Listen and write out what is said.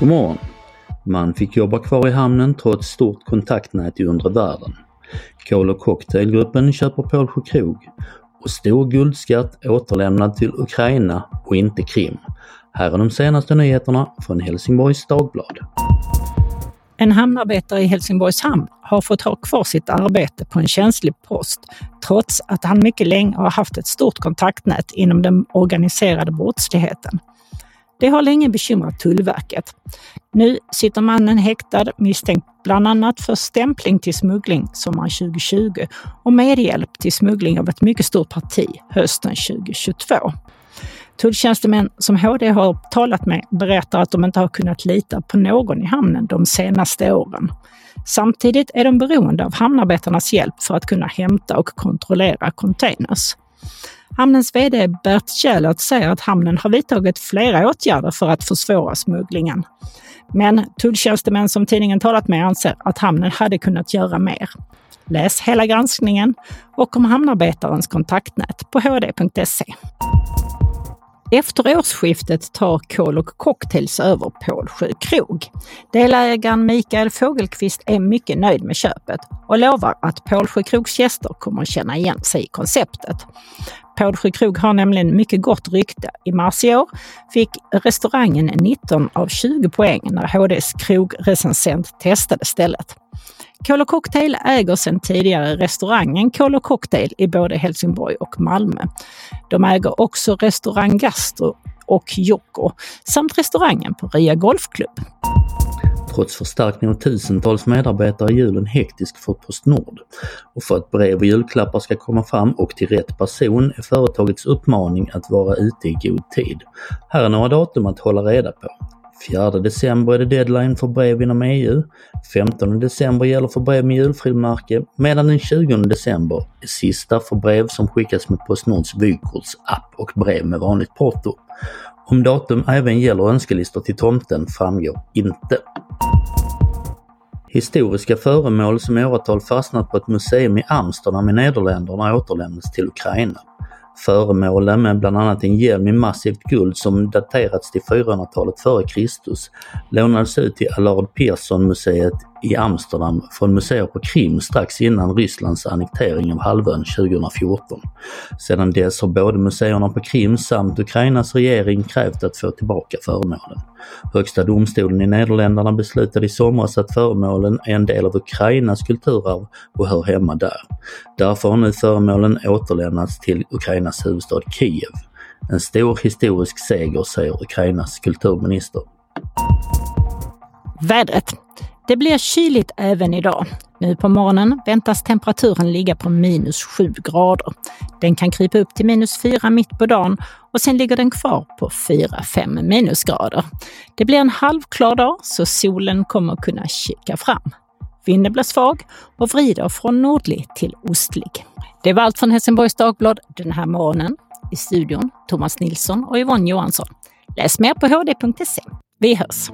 God morgon! Man fick jobba kvar i hamnen trots stort kontaktnät i undre världen. Kol och cocktailgruppen köper Pålsjö krog och stor guldskatt återlämnad till Ukraina och inte Krim. Här är de senaste nyheterna från Helsingborgs Dagblad. En hamnarbetare i Helsingborgs hamn har fått ha kvar sitt arbete på en känslig post trots att han mycket länge har haft ett stort kontaktnät inom den organiserade brottsligheten. Det har länge bekymrat Tullverket. Nu sitter mannen häktad misstänkt bland annat för stämpling till smuggling sommaren 2020 och medhjälp till smuggling av ett mycket stort parti hösten 2022. Tulltjänstemän som HD har talat med berättar att de inte har kunnat lita på någon i hamnen de senaste åren. Samtidigt är de beroende av hamnarbetarnas hjälp för att kunna hämta och kontrollera containers. Hamnens VD Bert Kjellert säger att hamnen har vidtagit flera åtgärder för att försvåra smugglingen. Men tulltjänstemän som tidningen talat med anser att hamnen hade kunnat göra mer. Läs hela granskningen och om hamnarbetarens kontaktnät på hd.se. Efter årsskiftet tar Kol och Cocktails över Pålsjö krog. Delägaren Mikael Fågelqvist är mycket nöjd med köpet och lovar att Pålsjö krogs gäster kommer att känna igen sig i konceptet. Pålsjö krog har nämligen mycket gott rykte. I mars i år fick restaurangen 19 av 20 poäng när HDs krogrecensent testade stället. Kol Cocktail äger sedan tidigare restaurangen Kol Cocktail i både Helsingborg och Malmö. De äger också restaurang Gastro och Jocko samt restaurangen på Ria Golfklubb. Trots förstärkning av tusentals medarbetare är julen hektisk för Postnord. Och för att brev och julklappar ska komma fram och till rätt person är företagets uppmaning att vara ute i god tid. Här är några datum att hålla reda på. 4 december är det deadline för brev inom EU. 15 december gäller för brev med julfrimärke medan den 20 december är sista för brev som skickas med Postnords vykortsapp och brev med vanligt porto. Om datum även gäller önskelistor till tomten framgår inte. Historiska föremål som i åratal fastnat på ett museum i Amsterdam i Nederländerna återlämnas till Ukraina. Föremålen med bland annat en hjälm i massivt guld som daterats till 400-talet före Kristus lånades ut till Allard Pearson-museet i Amsterdam från museer på Krim strax innan Rysslands annektering av halvön 2014. Sedan dess har både museerna på Krim samt Ukrainas regering krävt att få tillbaka föremålen. Högsta domstolen i Nederländerna beslutade i somras att föremålen är en del av Ukrainas kulturarv och hör hemma där. Därför har nu föremålen återlämnats till Ukrainas huvudstad Kiev. En stor historisk seger, säger Ukrainas kulturminister. Vädret. Det blir kyligt även idag. Nu på morgonen väntas temperaturen ligga på minus 7 grader. Den kan krypa upp till minus 4 mitt på dagen och sen ligger den kvar på 4-5 minusgrader. Det blir en halvklar dag så solen kommer kunna kika fram. Vinden blir svag och vrider från nordlig till ostlig. Det var allt från Helsingborgs Dagblad den här morgonen. I studion Thomas Nilsson och Yvonne Johansson. Läs mer på hd.se. Vi hörs!